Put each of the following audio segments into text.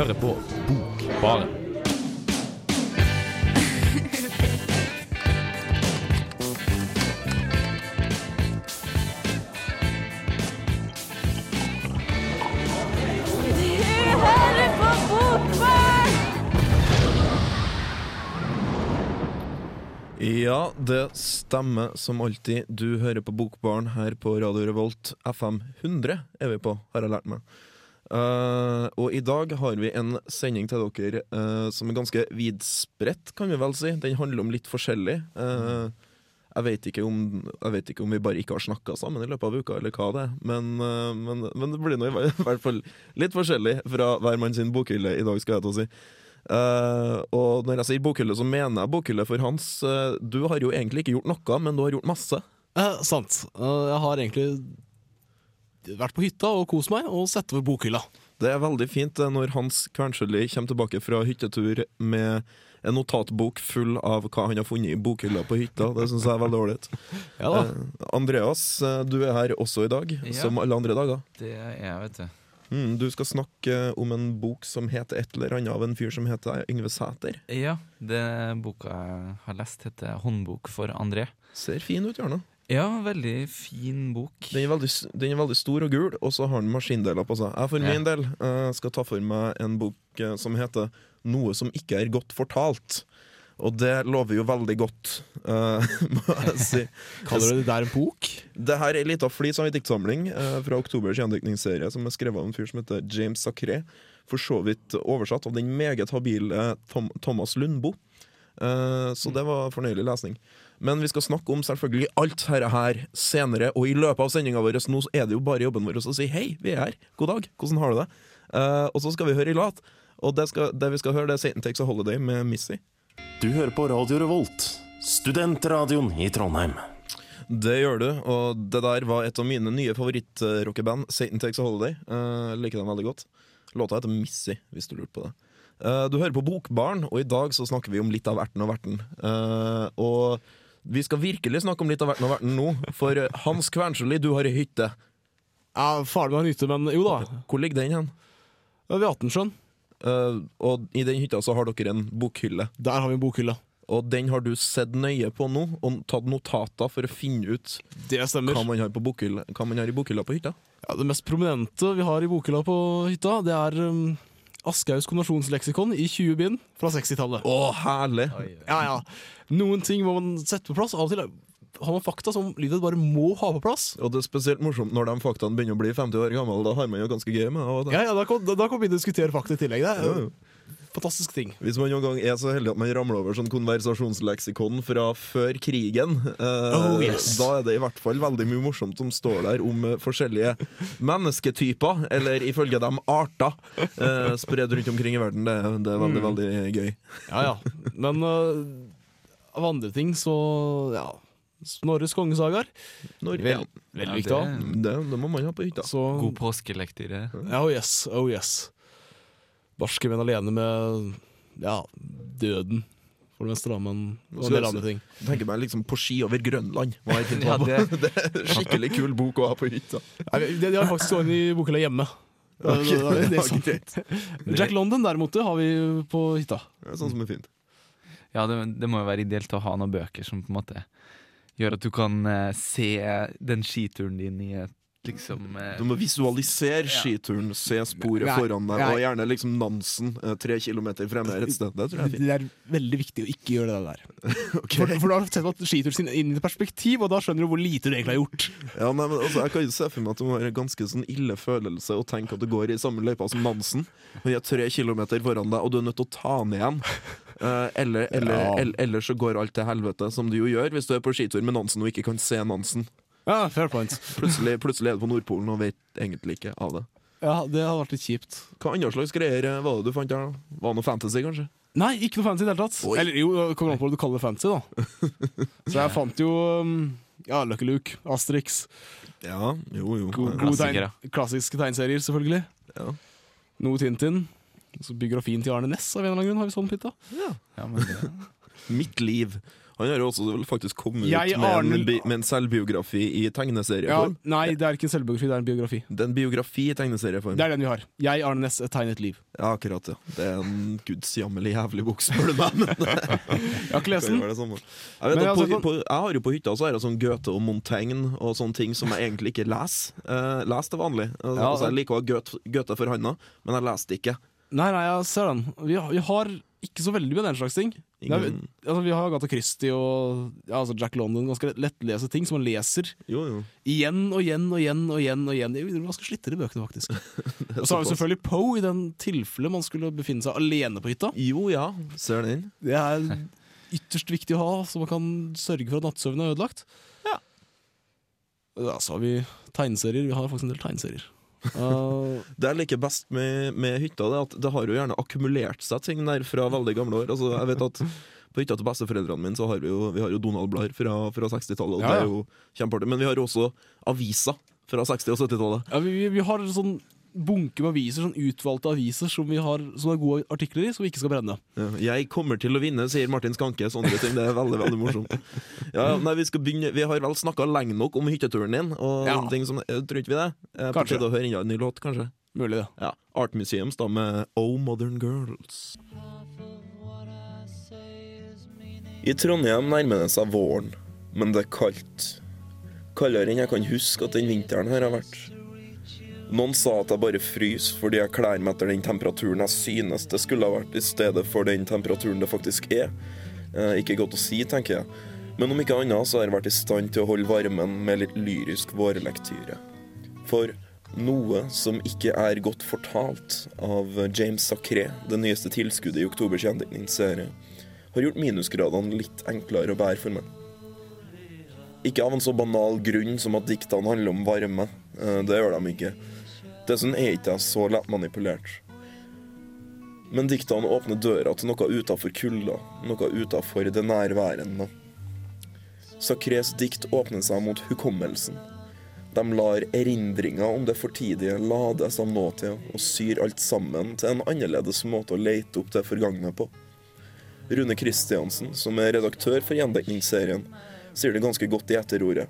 hører på Bokbaren. Ja, det stemmer som alltid. Du hører på Bokbarn her på Radio Revolt. FM 100 er vi på, har jeg lært meg. Eh, og i dag har vi en sending til dere uh, som er ganske vidspredt, kan vi vel si. Den handler om litt forskjellig. Uh, jeg, vet om, jeg vet ikke om vi bare ikke har snakka sammen i løpet av uka, eller hva det er. Men, men, men det blir nå i hvert fall litt forskjellig fra hver mann sin bokhylle i dag, skal jeg til å si. Og når jeg sier bokhylle, så mener jeg bokhylle for Hans. Du har jo egentlig ikke gjort noe, men du har gjort masse. Sant. Jeg har egentlig vært på hytta og kost meg, og sett over bokhylla. Det er veldig fint eh, når Hans Kvernselli kommer tilbake fra hyttetur med en notatbok full av hva han har funnet i bokhylla på hytta. Det syns jeg er veldig ålreit. Ja. Eh, Andreas, eh, du er her også i dag, Ja. som alle andre dager. Det er jeg, vet du. Mm, du skal snakke om en bok som heter et eller annet av en fyr som heter Yngve Sæter. Ja, det boka jeg har lest, heter 'Håndbok for André'. Ser fin ut, gjerne. Ja, veldig fin bok. Den er, veldig, den er veldig stor og gul, og så har den maskindeler på seg. Jeg for min del uh, skal ta for meg en bok uh, som heter 'Noe som ikke er godt fortalt'. Og det lover jo veldig godt, uh, må jeg si. Kaller du det der en bok? Det her er ei lita flis av en diktsamling uh, fra oktobers gjendiktningsserie som er skrevet av en fyr som heter James Sacré. For så vidt oversatt av den meget habile Tom Thomas Lundbo. Uh, så det var fornøyelig lesning. Men vi skal snakke om selvfølgelig alt dette her senere, og i løpet av sendinga vår nå er det jo bare jobben vår å si hei, vi er her, god dag, hvordan har du det? Uh, og så skal vi høre i lat. Og det, skal, det vi skal høre, det er Satan Takes a Holiday med Missy. Du hører på Radio Revolt, studentradioen i Trondheim. Det gjør du, og det der var et av mine nye favorittrockeband, Satan Takes a Holiday. Uh, liker dem veldig godt. Låta heter Missy, hvis du lurte på det. Uh, du hører på Bokbarn, og i dag så snakker vi om litt av erten og verten. Uh, og vi skal virkelig snakke om litt av verden og verten nå, for eh, Hans Kvernsli, du har ei hytte. Ja, Faren min har hytte, men jo da. Hvor ligger den hen? Ved Atensjøen. Uh, og i den hytta så har dere en bokhylle. Der har vi en bokhylle. Og den har du sett nøye på nå, og tatt notater for å finne ut Det stemmer. hva man hva man har i bokhylla på hytta. Ja, det mest prominente vi har i bokhylla på hytta, det er um, Aschehougs kombinasjonsleksikon i 20 bind fra 60-tallet. Å, herlig! Ja, ja. Noen ting må man sette på plass. Av og til har man fakta som livet bare må ha på plass. Og det er spesielt morsomt når de faktaene begynner å bli 50 år gamle. Da har man jo ganske gøy med det. og det. Ja, ja, Da kan, da kan vi diskutere fakta i tillegg. Det Ja, ja. Fantastisk ting. Hvis man noen gang er så heldig at man ramler over sånn konversasjonsleksikon fra før krigen, eh, Oh, yes. da er det i hvert fall veldig mye morsomt som står der om eh, forskjellige mennesketyper, eller ifølge dem arter, eh, spredd rundt omkring i verden. Det, det er veldig, Mm. veldig gøy. Ja, ja. Men uh, av andre ting så Ja. Snorres kongesagaer. Vel, ja, veldig Ja, viktig. det- det, det må man ha på hytta. Så God påskelektyre. ja, Oh yes, oh yes. Barske menn alene med ja, døden, for det meste, da, men og en del andre ting. Tenker meg liksom på ski over Grønland. Hva er det, Ja, det- det er skikkelig kul bok å ha på hytta. De, de har faktisk stående i bokhylla hjemme. Det- det- det- det er sånn. Jack London derimot, har vi på hytta. Det er sånn som er fint. Ja, det, det må jo være ideelt å ha noen bøker som på en måte gjør at du kan eh, se den skituren din i et liksom eh, Du må visualisere Ja. skituren, se sporet Nei, foran deg, nei. og gjerne liksom Nansen eh, tre kilometer fremme et sted. Det tror jeg er fint. Det er veldig viktig å ikke gjøre det der. okay. For, for da har du sett skituren sin inn i perspektiv, og da skjønner du hvor lite du egentlig har gjort. Ja, nei, men altså, Jeg kan jo se for meg at det må være en ganske sånn ille følelse å tenke at du går i samme løypa som Nansen, men de er tre kilometer foran deg, og du er nødt til å ta den igjen. Uh, eller, eller, Ja. eller, eller så går alt til helvete, som du jo gjør hvis du er på skitur med Nansen og ikke kan se Nansen. Ja, fair point. Plutselig, plutselig er du på Nordpolen og vet egentlig ikke av det. Ja, det hadde vært litt kjipt. Hva andre slags greier var det du fant der? da? Var det noe fantasy, kanskje? Nei, ikke noe fancy i det hele tatt. Oi. Eller jo, det kommer an på hva du kaller det fancy, da. Så jeg fant jo um, ja, Lucky Luke, Asterix, Ja, jo, jo. God, god tegn, klassiske tegneserier, selvfølgelig. Ja. Noe Tintin. Så biografien til Arne Næss av en eller annen grunn har vi sånn pitta. Ja. Ja, Mitt liv Han har jo også faktisk kommet Jeg, ut med Arne- en, med en selvbiografi i Ja, tegneserieform. nei, det er ikke en selvbiografi, det er en biografi. Det er en biografi i tegneserieform. Det er den vi har. Jeg, Arne Næss, Et tegnet liv. Ja, akkurat, ja. Det er en gudsjammelig jævlig bok, spør du meg. Men Jeg har ikke lest den. Jeg, vet jeg har på, på, jeg har jo på hytta så er det sånn Goethe og Montaigne og sånne ting som jeg egentlig ikke leser. Uh, leser til vanlig. Altså, Ja, altså, jeg liker å ha Goethe, Goethe for handa, men jeg leser det ikke. Nei, nei, jeg ser den. Vi, har- vi har ikke så veldig mye den slags ting. Det Nei, Ingen, altså, vi har Agatha Christie og ja, altså Jack London, ganske lettlese ting som man leser jo, jo. igjen og igjen og igjen. og igjen og igjen. De er ganske slitte, bøkene, faktisk. Og så har vi selvfølgelig Poe, i den tilfelle man skulle befinne seg alene på hytta. Jo, ja. Ser den. Det er ytterst viktig å ha, så man kan sørge for at nattsøvnen er ødelagt. Ja. Ja, så har vi tegneserier. Vi har faktisk en del tegneserier. Uh, Det jeg liker best med, med hytta, det er at det har jo gjerne akkumulert seg ting der fra veldig gamle år. Altså, jeg vet at På hytta til besteforeldrene mine så har vi jo, vi har jo Donald-blader fra, fra 60-tallet. Ja, ja. Men vi har jo også aviser fra 60- og 70-tallet. ja, vi, vi- vi har sånn bunke med aviser, sånn utvalgte aviser som vi har Som er gode artikler i, som vi ikke skal brenne. Ja, Jeg kommer til å vinne, sier Martin Skanke. Sånne ting, Det er veldig veldig morsomt. Ja, nei, Vi skal begynne Vi har vel snakka lenge nok om hytteturen din, og Ja. ting som, eh, tror ikke vi det? Eh, På Kanskje. tide å høre enda en ny låt, kanskje? Mulig, det. Ja, Art Museums da med Oh Modern Girls. I Trondheim nærmer det seg våren, men det er kaldt. Kaldere enn jeg kan huske at den vinteren her har vært. Noen sa at jeg bare fryser fordi jeg kler meg etter den temperaturen jeg synes det skulle ha vært, i stedet for den temperaturen det faktisk er. Eh, ikke godt å si, tenker jeg. Men om ikke annet så har jeg vært i stand til å holde varmen med litt lyrisk vårlektyre. For noe som ikke er godt fortalt av James Sacré, det nyeste tilskuddet i oktobers gjendiktningsserie, har gjort minusgradene litt enklere å bære for meg. Ikke av en så banal grunn som at diktene handler om varme. Eh, Det gjør de ikke. Dessuten er ikke jeg så lett manipulert. Men diktene åpner døra til noe utafor kulda, noe utafor det nærværende. Sacrés dikt åpner seg mot hukommelsen. De lar erindringer om det fortidige lades av nåtida og syr alt sammen til en annerledes måte å leite opp det forgangne på. Rune Kristiansen, som er redaktør for gjendekningsserien, sier det ganske godt i etterordet.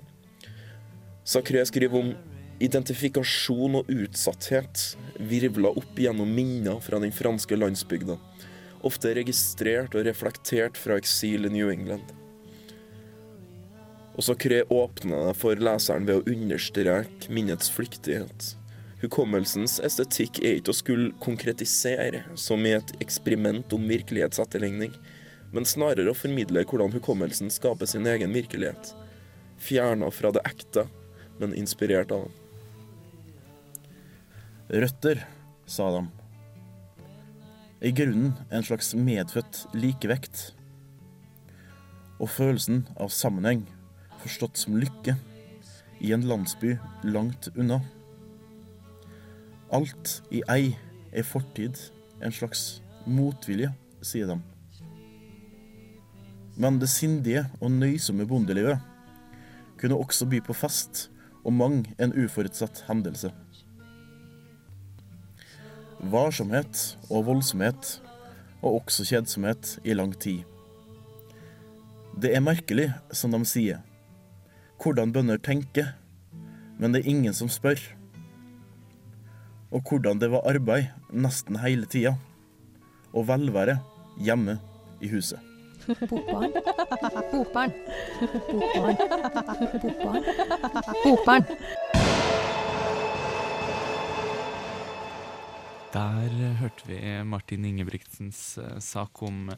Sakré skriver om identifikasjon og utsatthet virvla opp gjennom minner fra den franske landsbygda, ofte registrert og reflektert fra eksil i New England. Og Sacré åpner det for leseren ved å understreke minnets flyktighet. Hukommelsens estetikk er ikke å skulle konkretisere, som i et eksperiment om virkelighetsetterligning, men snarere å formidle hvordan hukommelsen skaper sin egen virkelighet. Fjerna fra det ekte, men inspirert av det. Røtter, sa de. I grunnen en slags medfødt likevekt. Og følelsen av sammenheng, forstått som lykke, i en landsby langt unna. Alt i ei er fortid, en slags motvilje, sier de. Men det sindige og nøysomme bondelivet kunne også by på fest og mang en uforutsett hendelse. Varsomhet og voldsomhet, og også kjedsomhet i lang tid. Det er merkelig, som de sier, hvordan bønder tenker, men det er ingen som spør. Og hvordan det var arbeid nesten hele tida, og velvære hjemme i huset. Bokbarn. Bokbarn. Bokbarn. Bokbarn. Bokbarn. Der eh, hørte vi Martin Ingebrigtsens eh, sak om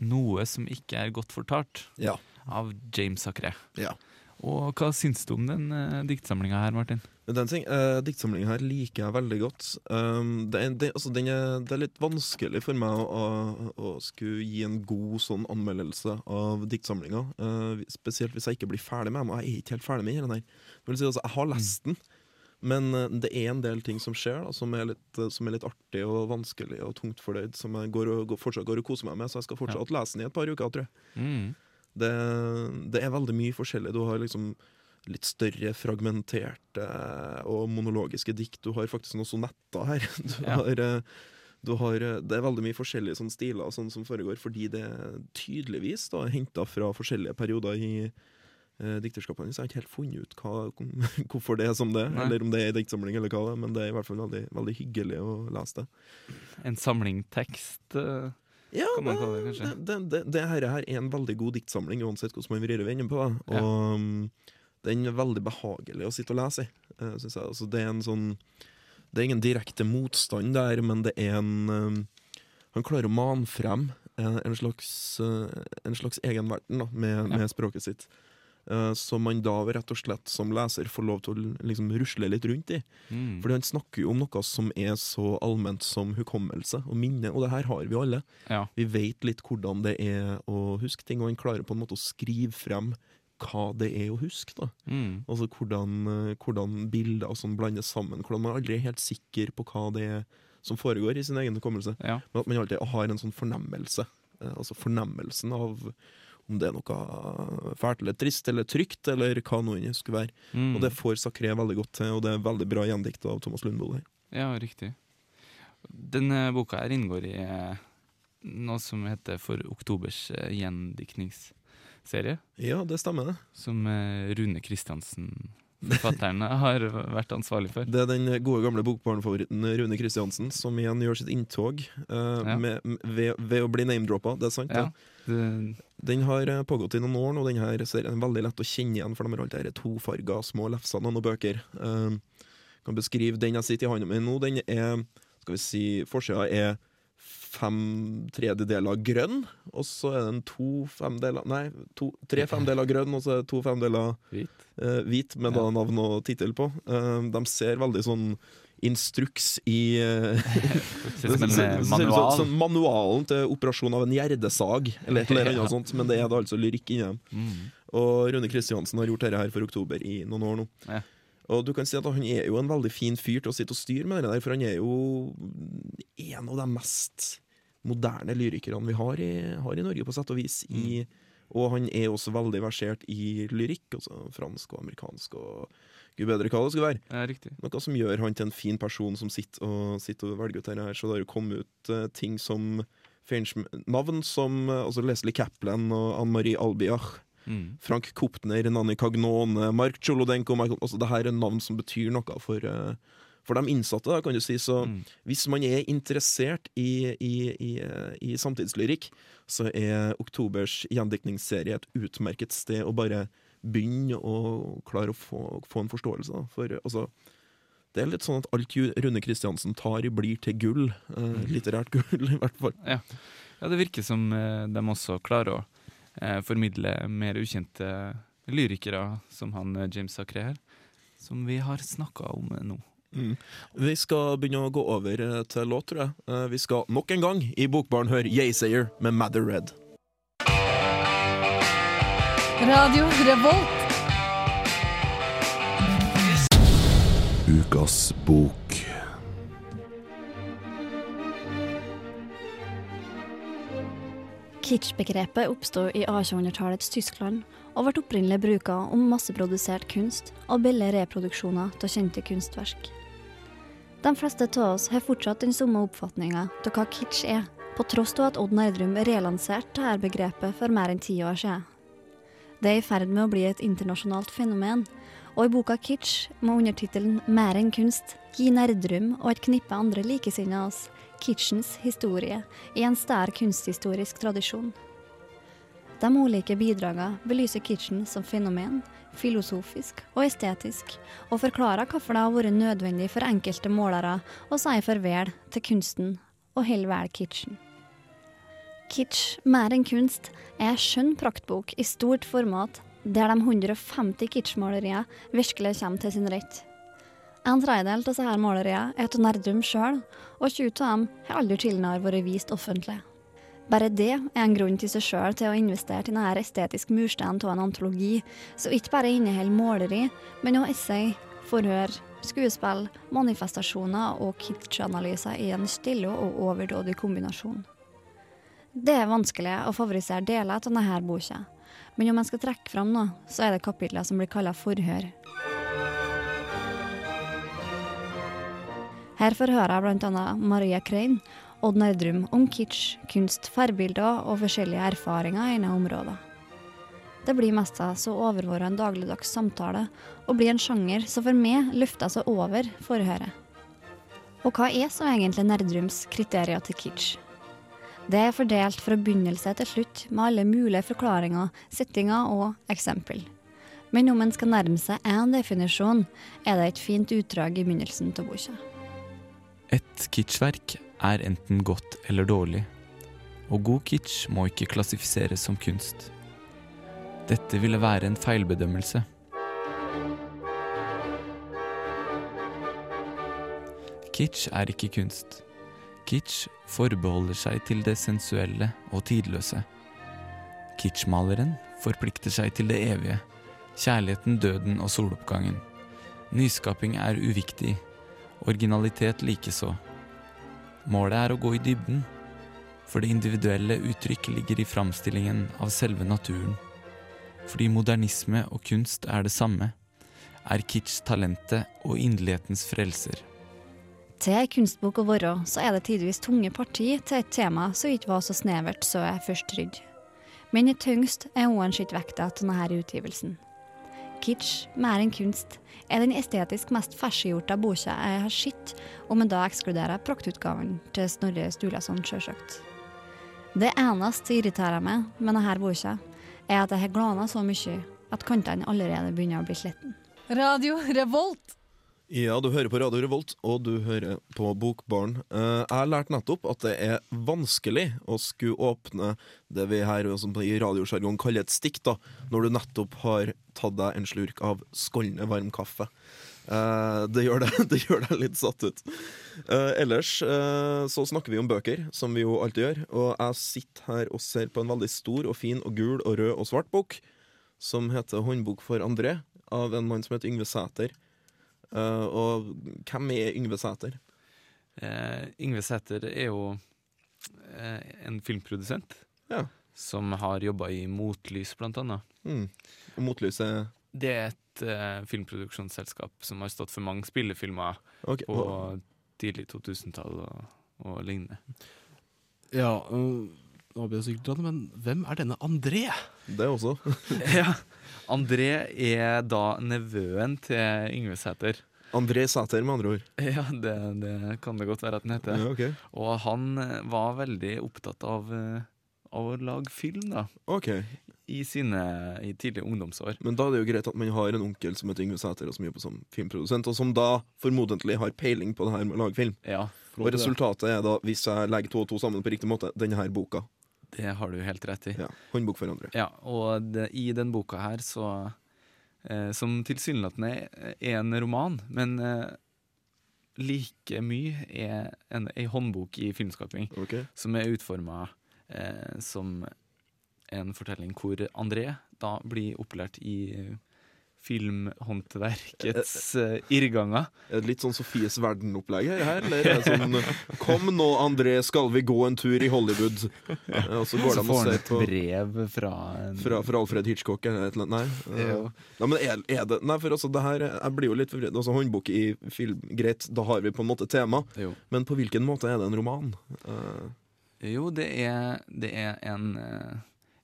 noe som ikke er godt fortalt, Ja. av James Sacré. Ja. Og hva syns du om den uh, diktsamlinga her, Martin? Den ting, uh, Diktsamlingen her liker jeg veldig godt. Um, det, er, det, altså, den er, det er litt vanskelig for meg å, å, å skulle gi en god sånn anmeldelse av diktsamlinga. Uh, spesielt hvis jeg ikke blir ferdig med den. Og jeg er ikke helt ferdig med den. her. Si, altså, jeg har lest den, men eh, det er en del ting som skjer da, som, er litt, eh, som er litt artig og vanskelig og tungt fordøyd, som jeg går og, går, fortsatt går og koser meg med. Så jeg skal fortsatt lese den i et par uker, tror jeg. Mm. Det, det er veldig mye forskjellig. Du har liksom litt større, fragmenterte og monologiske dikt. Du har faktisk noen sonetter her. Du Ja. har, eh, Du har, det er veldig mye forskjellige sånne stiler sånn som foregår, fordi det er tydeligvis da, henta fra forskjellige perioder i eh, dikterskapet hans. Jeg har ikke helt funnet ut hva, hvorfor det er som det, Nei. eller om det er en diktsamling, eller hva det er, men det er i hvert fall veldig, veldig hyggelig å lese det. En samling tekst. eh, Ja, Kan man kalle det, kanskje? det, det, det her, er en veldig god diktsamling, uansett hvordan man vrir og vender på det. Ja. Og um, den er veldig behagelig å sitte og lese i, uh, synes jeg. Altså, det er en sånn Det er ingen direkte motstand der, men det er en um, Han klarer å mane frem uh, en slags, en slags egenverden da, med, Ja. med språket sitt. Uh, som man da rett og slett som leser får lov til å liksom rusle litt rundt i. Mm. Fordi han snakker jo om noe som er så allment som hukommelse og minne, og det her har vi alle. Ja. Vi vet litt hvordan det er å huske ting, og han klarer på en måte å skrive frem hva det er å huske. da. Mm. Altså hvordan, eh, hvordan bilder og sånn blandes sammen. Hvordan man aldri er helt sikker på hva det er som foregår i sin egen hukommelse. Ja. Men at man alltid har en sånn fornemmelse. Eh, altså fornemmelsen av om det er noe fælt eller trist eller trygt, eller hva nå enn det skulle være. Mm. Og det får Sakré veldig godt til, og det er veldig bra gjendikta av Thomas Lundboe her. Ja, riktig. Denne boka her inngår i eh, noe som heter For oktobers eh, gjendiktningsserie. Ja, det stemmer, det. Som eh, Rune Kristiansen, forfatteren, har vært ansvarlig for. Det er den gode gamle bokbarnfavoritten Rune Kristiansen som igjen gjør sitt inntog uh, Ja. med, ved, ved å bli name-droppa. Det er sant, Ja, det. Den har eh, pågått i noen år nå, den her serien er veldig lett å kjenne igjen, for de har alltid disse tofarga små lefsene og noen bøker. Uh, kan beskrive den jeg sitter i hånda mi nå. Den er, skal vi si, forsida er fem tredjedeler grønn, og så er den to femdeler Nei, to, tre femdeler grønn, og så er det to femdeler Hvit. eh, hvit, med da navn og tittel på. Eh, de ser veldig sånn instruks i eh, Ser ut som eh. Sånn manualen til operasjon av en gjerdesag, eller et eller annet Ja. sånt, men det er da altså lyrikk inni dem. Mm. Og Rune Kristiansen har gjort dette her for oktober i noen år nå. Ja. Og du kan si at han er jo en veldig fin fyr til å sitte og styre med det der, for han er jo en av de mest moderne lyrikerne vi har i, har i Norge, på sett og vis. I, og han er også veldig versert i lyrikk, altså fransk og amerikansk og gud bedre hva det skulle være. Ja, riktig. Noe som gjør han til en fin person som sitter og, sitter og velger ut dette her. Så det har jo kommet ut uh, ting som navn som eh, altså Leslie Kaplan og Anne-Marie Albiach. Mm. Frank Koptner, Nani Cagnone, Mark Cholodenko altså Det her er navn som betyr noe for, eh, for de innsatte, da, kan du si. Så Mm. hvis man er interessert i, i, i, i samtidslyrikk, så er oktobers gjendiktningsserie et utmerket sted å bare begynne å klare å få, få en forståelse. Da. For altså, det er litt sånn at alt Rune Kristiansen tar blir til gull. Eh, litterært gull, i hvert fall. Ja, det virker som eh, de også klarer å formidle mer ukjente lyrikere, som han eh, James Sacré her, som vi har snakka om eh, nå. Mm. Vi skal begynne å gå over eh, til låt, tror jeg. Eh, Vi skal nok en gang i Bokbaren høre Yaysayer med Mather Red. Radio Revolt. Ukas bok. Kitsch-begrepet oppstod i 1800-tallets Tyskland og ble opprinnelig bruka om masseprodusert kunst og billige reproduksjoner av kjente kunstverk. De fleste av oss har fortsatt den samme oppfatninga av hva kitsch er, på tross av at Odd Nerdrum relanserte dette begrepet for mer enn ti år siden. Det er i ferd med å bli et internasjonalt fenomen, og i boka Kitsch, med undertittelen Mer enn kunst, gir Nerdrum og et knippe andre likesinnede oss kitschens historie i en sterk kunsthistorisk tradisjon. De ulike bidragene belyser kitchen som fenomen, filosofisk og estetisk, og forklarer hvorfor det har vært nødvendig for enkelte målere å si farvel til kunsten og holde vel kitchen. Kitsch, mer enn kunst, er en skjønn praktbok i stort format, der de 150 kitschmaleriene virkelig kommer til sin rett. En tredjedel av disse maleriene er av Nerdrum sjøl, og 20 av dem har aldri tidligere vært vist offentlig. Bare det er en grunn til seg sjøl til å investere i denne estetiske mursteinen av en antologi, som ikke bare inneholder måleri, men også essay, forhør, skuespill, manifestasjoner og kitsch-analyser i en stille og overdådig kombinasjon. Det er vanskelig å favorisere deler av denne boka, men om en skal trekke fram noe, så er det kapitler som blir kalt forhør. Her får høre bl.a. Maria Krein Odd Nerdrum om kitsch, kunst, fargebilder og forskjellige erfaringer innen området. Det blir mest så overvåra en dagligdags samtale, og blir en sjanger som for meg løfter seg over forhøret. Og hva er så egentlig Nerdrums kriterier til kitsch? Det er fordelt fra begynnelse til slutt med alle mulige forklaringer, settinger og eksempel. Men om en skal nærme seg én definisjon, er det et fint utdrag i begynnelsen av boka. Et kitschverk er enten godt eller dårlig, og god kitsch må ikke klassifiseres som kunst. Dette ville være en feilbedømmelse. Kitsch er ikke kunst. Kitsch forbeholder seg til det sensuelle og tidløse. Kitschmaleren forplikter seg til det evige, kjærligheten, døden og soloppgangen. Nyskaping er uviktig, originalitet likeså. Målet er å gå i dybden, for det individuelle uttrykk ligger i framstillingen av selve naturen. Fordi modernisme og kunst er det samme, er kitsch talentet og inderlighetens frelser. Til ei kunstbok å være, så er det tidvis tunge parti til et tema som ikke var så snevert som jeg først trodde. Men i tyngst er hun en skitt vekta av denne utgivelsen. Kitsch, mer enn kunst, er den estetisk mest ferskgjorte boka jeg har sett, om en da ekskluderer praktutgaven til Snorre Sturlason, sjølsagt. Det eneste irriterer meg med denne boka, er at jeg har glana så mye at kantene allerede begynner å bli slitne. Radio Revolt. Ja, du hører på Radio Revolt, og du hører på Bokbarn. Eh, jeg har lært nettopp at det er vanskelig å skulle åpne det vi her som i radiosjargong kaller et stikk, da, når du nettopp har tatt deg en slurk av skållende varm kaffe. Eh, det, gjør deg, det gjør deg litt satt ut. Eh, ellers eh, så snakker vi om bøker, som vi jo alltid gjør. Og jeg sitter her og ser på en veldig stor og fin og gul og rød og svart bok, som heter 'Håndbok for André', av en mann som heter Yngve Sæter. Eh, og hvem er Yngve Sæter? Uh, Yngve Sæter er jo uh, en filmprodusent Ja. som har jobba i Motlys, blant annet. Mm. Og Motlyset Det er et filmproduksjonsselskap som har stått for mange spillefilmer okay. på oh. tidlig 2000-tall og, og lignende. Ja, øh, nå blir jeg sikkert dratt, men hvem er denne André? Det også. ja. André er da nevøen til Yngve Sæter. André Sæter, med andre ord. Ja, det, det kan det godt være at han heter. Ja, okay. Og han eh, var veldig opptatt av, eh, av å lage film, da. Okay. I sine i tidlige ungdomsår. Men da er det jo greit at man har en onkel som heter Yngve Sæter, og som jobber som filmprodusent, og som da formodentlig har peiling på det her med å lage film. Ja, Og resultatet er da, hvis jeg legger to og to sammen på riktig måte, denne her boka. det har du helt rett i. Ja, Håndbok for andre. Ja, og det, i den boka her så eh, Som tilsynelatende er en roman, men eh, like mye er en, en håndbok i filmskaping, okay. som er utforma eh, som en fortelling hvor André da blir opplært i filmhåndverkets uh, irrganger. Er det litt sånn Sofies Verden-opplegget her? Eller er det sånn Kom nå, André, skal vi gå en tur i Hollywood? Og så går Så de og får han et på brev fra en fra, fra Alfred Hitchcock eller et eller annet. Nei. Nei, men er, er det Nei, for altså, det her Jeg blir jo litt forvirret. Altså, håndbok i film, greit, da har vi på en måte tema. Jo. Men på hvilken måte er det en roman? Uh... Jo, det er, det er en, eh,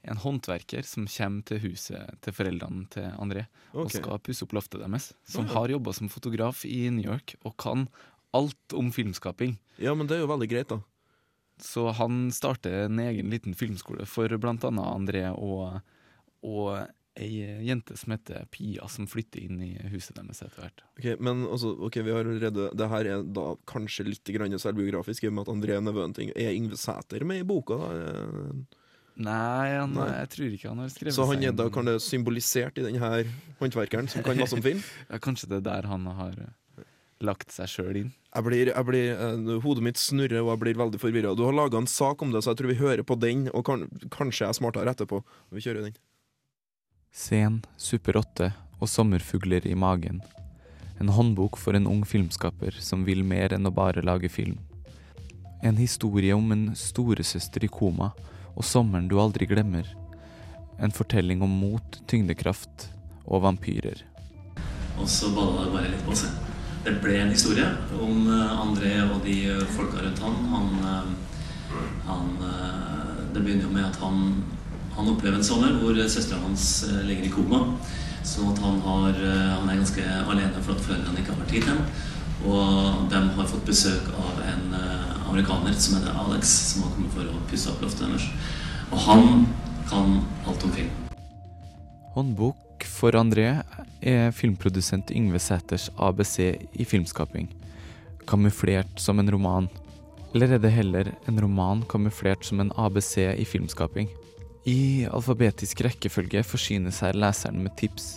en håndverker som kommer til huset til foreldrene til André og skal pusse opp loftet deres. Som har jobba som fotograf i New York og kan alt om filmskaping. Ja, men det er jo veldig greit, da. Så han starter en egen liten filmskole for annet André og, og ei jente som heter Pia, som flytter inn i huset deres etter hvert. Ok, men altså, ok, vi har allerede Det her er da kanskje litt selvbiografisk, i og med at André nevøen Er Yngve Sæter med i boka? da? Nei, han, Nei. jeg tror ikke han har skrevet seg Så han er da kan det symbolisert i den her håndverkeren som kan masse om film? ja, Kanskje det er der han har eh, lagt seg sjøl inn. Jeg blir, jeg blir, eh, hodet mitt snurrer, og jeg blir veldig forvirra. Du har laga en sak om det, så jeg tror vi hører på den, og kan, kanskje jeg er smartere etterpå. Vi kjører den. Sen, Super 8 og Sommerfugler i magen. En håndbok for en ung filmskaper som vil mer enn å bare lage film. En historie om en storesøster i koma og sommeren du aldri glemmer. En fortelling om mot, tyngdekraft og vampyrer. Og så balla det bare litt på seg. det ble en historie om eh, André og de eh, folka rundt han. Han, eh, han Det begynner jo med at han, han opplever en sommer hvor søstera hans ligger i koma. Sånn at han, har, han er ganske alene for at foreldrene ikke har vært hit hen. Og de har fått besøk av en eh, amerikaner som heter Alex, som har kommet for å pusse opp loftet deres. Og han kan alt om film. Håndbok for André er filmprodusent Yngve Sæters ABC i filmskaping. Kamuflert som en roman. Eller er det heller en roman kamuflert som en ABC i filmskaping? I alfabetisk rekkefølge forsynes her leseren med tips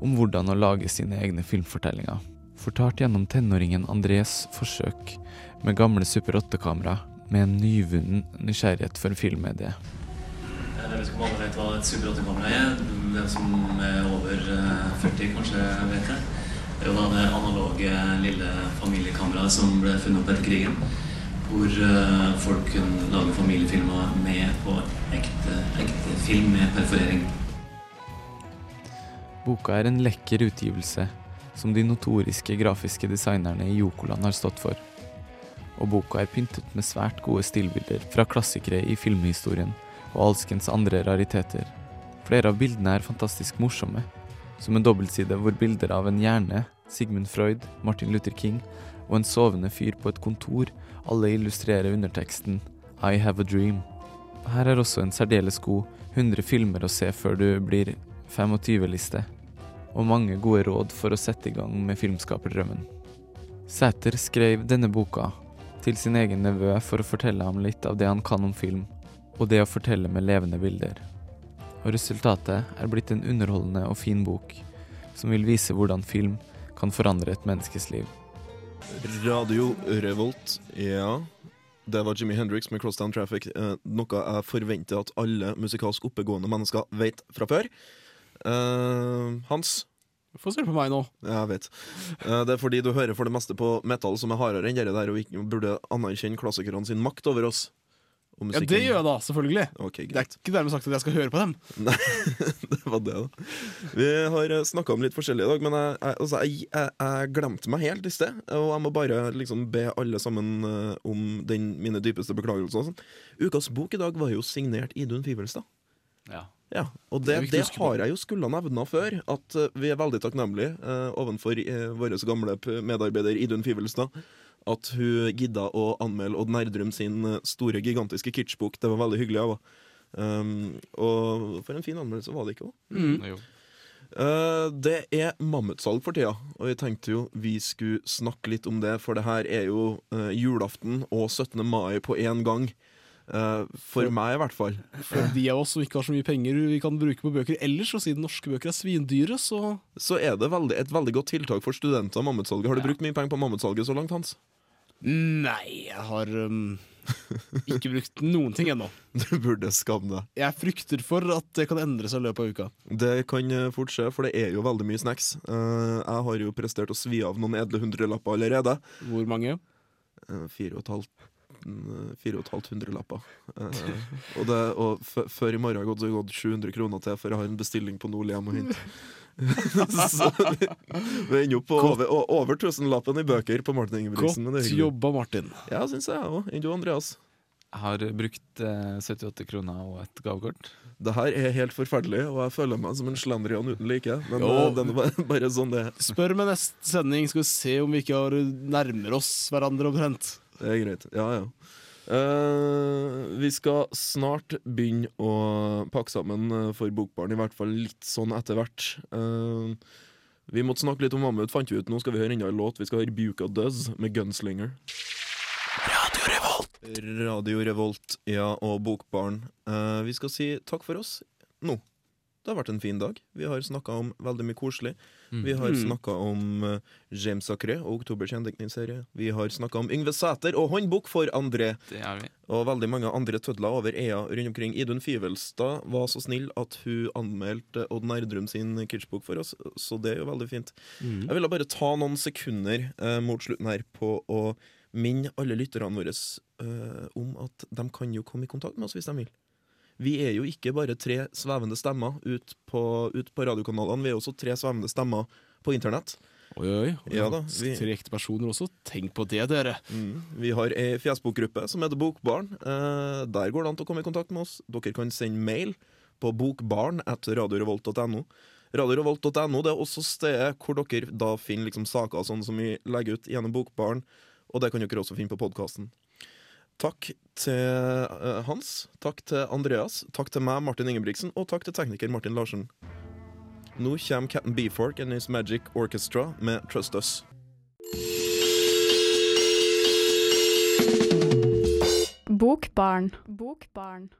om hvordan å lage sine egne filmfortellinger. Fortalt gjennom tenåringen Andrés forsøk med gamle Super 8-kamera med en nyvunnen nysgjerrighet for filmmediet. Jeg vet ikke om alle vet hva et Super 8-kamera er. Hvem som er over eh, 40 kanskje vet det. Det er jo da det analoge lille familiekameraet som ble funnet opp etter krigen. Hvor eh, folk kunne lage familiefilmer med på ekte, ekte film med perforering. Boka er en lekker utgivelse som de notoriske grafiske designerne i Jokoland har stått for. Og boka er pyntet med svært gode stillbilder fra klassikere i filmhistorien og alskens andre rariteter. Flere av bildene er fantastisk morsomme, som en dobbeltside hvor bilder av en hjerne, Sigmund Freud, Martin Luther King og en sovende fyr på et kontor alle illustrerer underteksten I have a dream. Her er også en særdeles god 100 filmer å se før du blir 25-liste, og mange gode råd for å sette i gang med filmskaperdrømmen. Sæter skrev denne boka til sin egen nevø for å fortelle ham litt av det han kan om film, og det å fortelle med levende bilder. Og resultatet er blitt en underholdende og fin bok, som vil vise hvordan film kan forandre et menneskes liv. Radio Revolt, ja. Det var Jimmy Hendrix med 'Crosstown Traffic'. Eh, noe jeg forventer at alle musikalsk oppegående mennesker vet fra før. Eh, Hans? Få se på meg nå. Jeg vet. Uh, det er fordi du hører for det meste på metal som er hardere enn det der, og ikke burde anerkjenne klassikerne sin makt over oss. Og Ja, det gjør jeg da, selvfølgelig. Ok, Det er ikke dermed sagt at jeg skal høre på dem. Nei, det var det, da. Vi har snakka om litt forskjellig i dag, men jeg, jeg, altså, jeg, jeg, jeg glemte meg helt i sted. Og jeg må bare liksom be alle sammen eh, om den, mine dypeste beklagelser. sånn. Ukas bok i dag var jo signert Idun Fivelstad. Ja. Ja, og Det det, det har jeg jo skulle nevna før. At eh, vi er veldig takknemlige eh, overfor eh, vår gamle medarbeider Idun Fivelstad. At hun gidda å anmelde Odd Nerdrum sin eh, store, gigantiske kitschbok. Det var veldig hyggelig. Ja, um, og for en fin anmeldelse var det ikke òg. Mm. Uh, det er mammutsalg for tida, og jeg tenkte jo vi skulle snakke litt om det, for det her er jo uh, julaften og 17. mai på én gang. Eh, for meg, i hvert fall. For de av oss som ikke har så mye penger vi kan bruke på bøker ellers, og siden norske bøker er svindyre, så Så er det veldig, et veldig godt tiltak for studenter, mammutsalget. Har du brukt mye penger på mammutsalget så langt, Hans? Nei, jeg har um, ikke brukt noen ting ennå. Du burde skamme deg. Jeg frykter for at det kan endre seg i løpet av uka. Det kan eh, fort skje, for det er jo veldig mye snacks. Uh, jeg har jo prestert å svi av noen edle hundrelapper allerede. Hvor mange? Uh, Fire og et halvt mm, Fire og et halvt hundrelapper. Eh, og det, og før i morgen har jeg gått, så har jeg gått 700 kroner til, for jeg har en bestilling på Nordli jeg må hente. så vi, vi ender opp på over, over tusenlappen i bøker på Martin Ingebrigtsen. men det Godt jobba, Martin. Ja, syns jeg òg. Enn du, Andreas? Jeg har brukt eh, 78 kroner og et gavekort. Det her er helt forferdelig, og jeg føler meg som en slendrian uten like. Men Jo. eh, den er bare, bare sånn det er. Spør meg neste sending, skal vi se om vi ikke har nærmer oss hverandre omtrent. Det er greit. Ja, ja. Uh, vi skal snart begynne å pakke sammen eh, for Bokbarn, i hvert fall litt sånn etter hvert. Uh, vi måtte snakke litt om Mammut, fant vi ut. Nå skal vi høre enda en låt. Vi skal høre Buka Does med Gunslinger. Radio Revolt. Radio Revolt, ja, og Bokbarn. Uh, vi skal si takk for oss nå. Det har vært en fin dag. Vi har snakka om veldig mye koselig. Vi har Mm. snakka om uh, James Sacré og Oktober kjendekningsserie. Vi har snakka om Yngve Sæter og håndbok for André. Det har vi. Og veldig mange andre tødler over EA rundt omkring. Idun Fivelstad var så snill at hun anmeldte Odd Nerdrum sin kitschbok for oss, så det er jo veldig fint. Mm. Jeg ville bare ta noen sekunder uh, mot slutten her på å minne alle lytterne våre uh, om at de kan jo komme i kontakt med oss hvis de vil. Vi er jo ikke bare tre svevende stemmer ut på, ut på radiokanalene, vi er også tre svevende stemmer på internett. Oi, oi. Ja da, vi- Tre ekte personer også. Tenk på det, dere. Mm. Vi har ei fjesbokgruppe som heter Bokbarn. Eh, der går det an å komme i kontakt med oss. Dere kan sende mail på bokbarn.radiorevolt.no. Radiorevolt.no Radiorevolt.no er også stedet hvor dere da finner liksom saker sånn som vi legger ut gjennom Bokbarn, og det kan dere også finne på podkasten. Takk til eh, Hans, takk til Andreas, takk til meg, Martin Ingebrigtsen, og takk til tekniker Martin Larsen. Nå kommer Captain Beefork and His Magic Orchestra med Trust Us. Bokbarn. Bokbarn.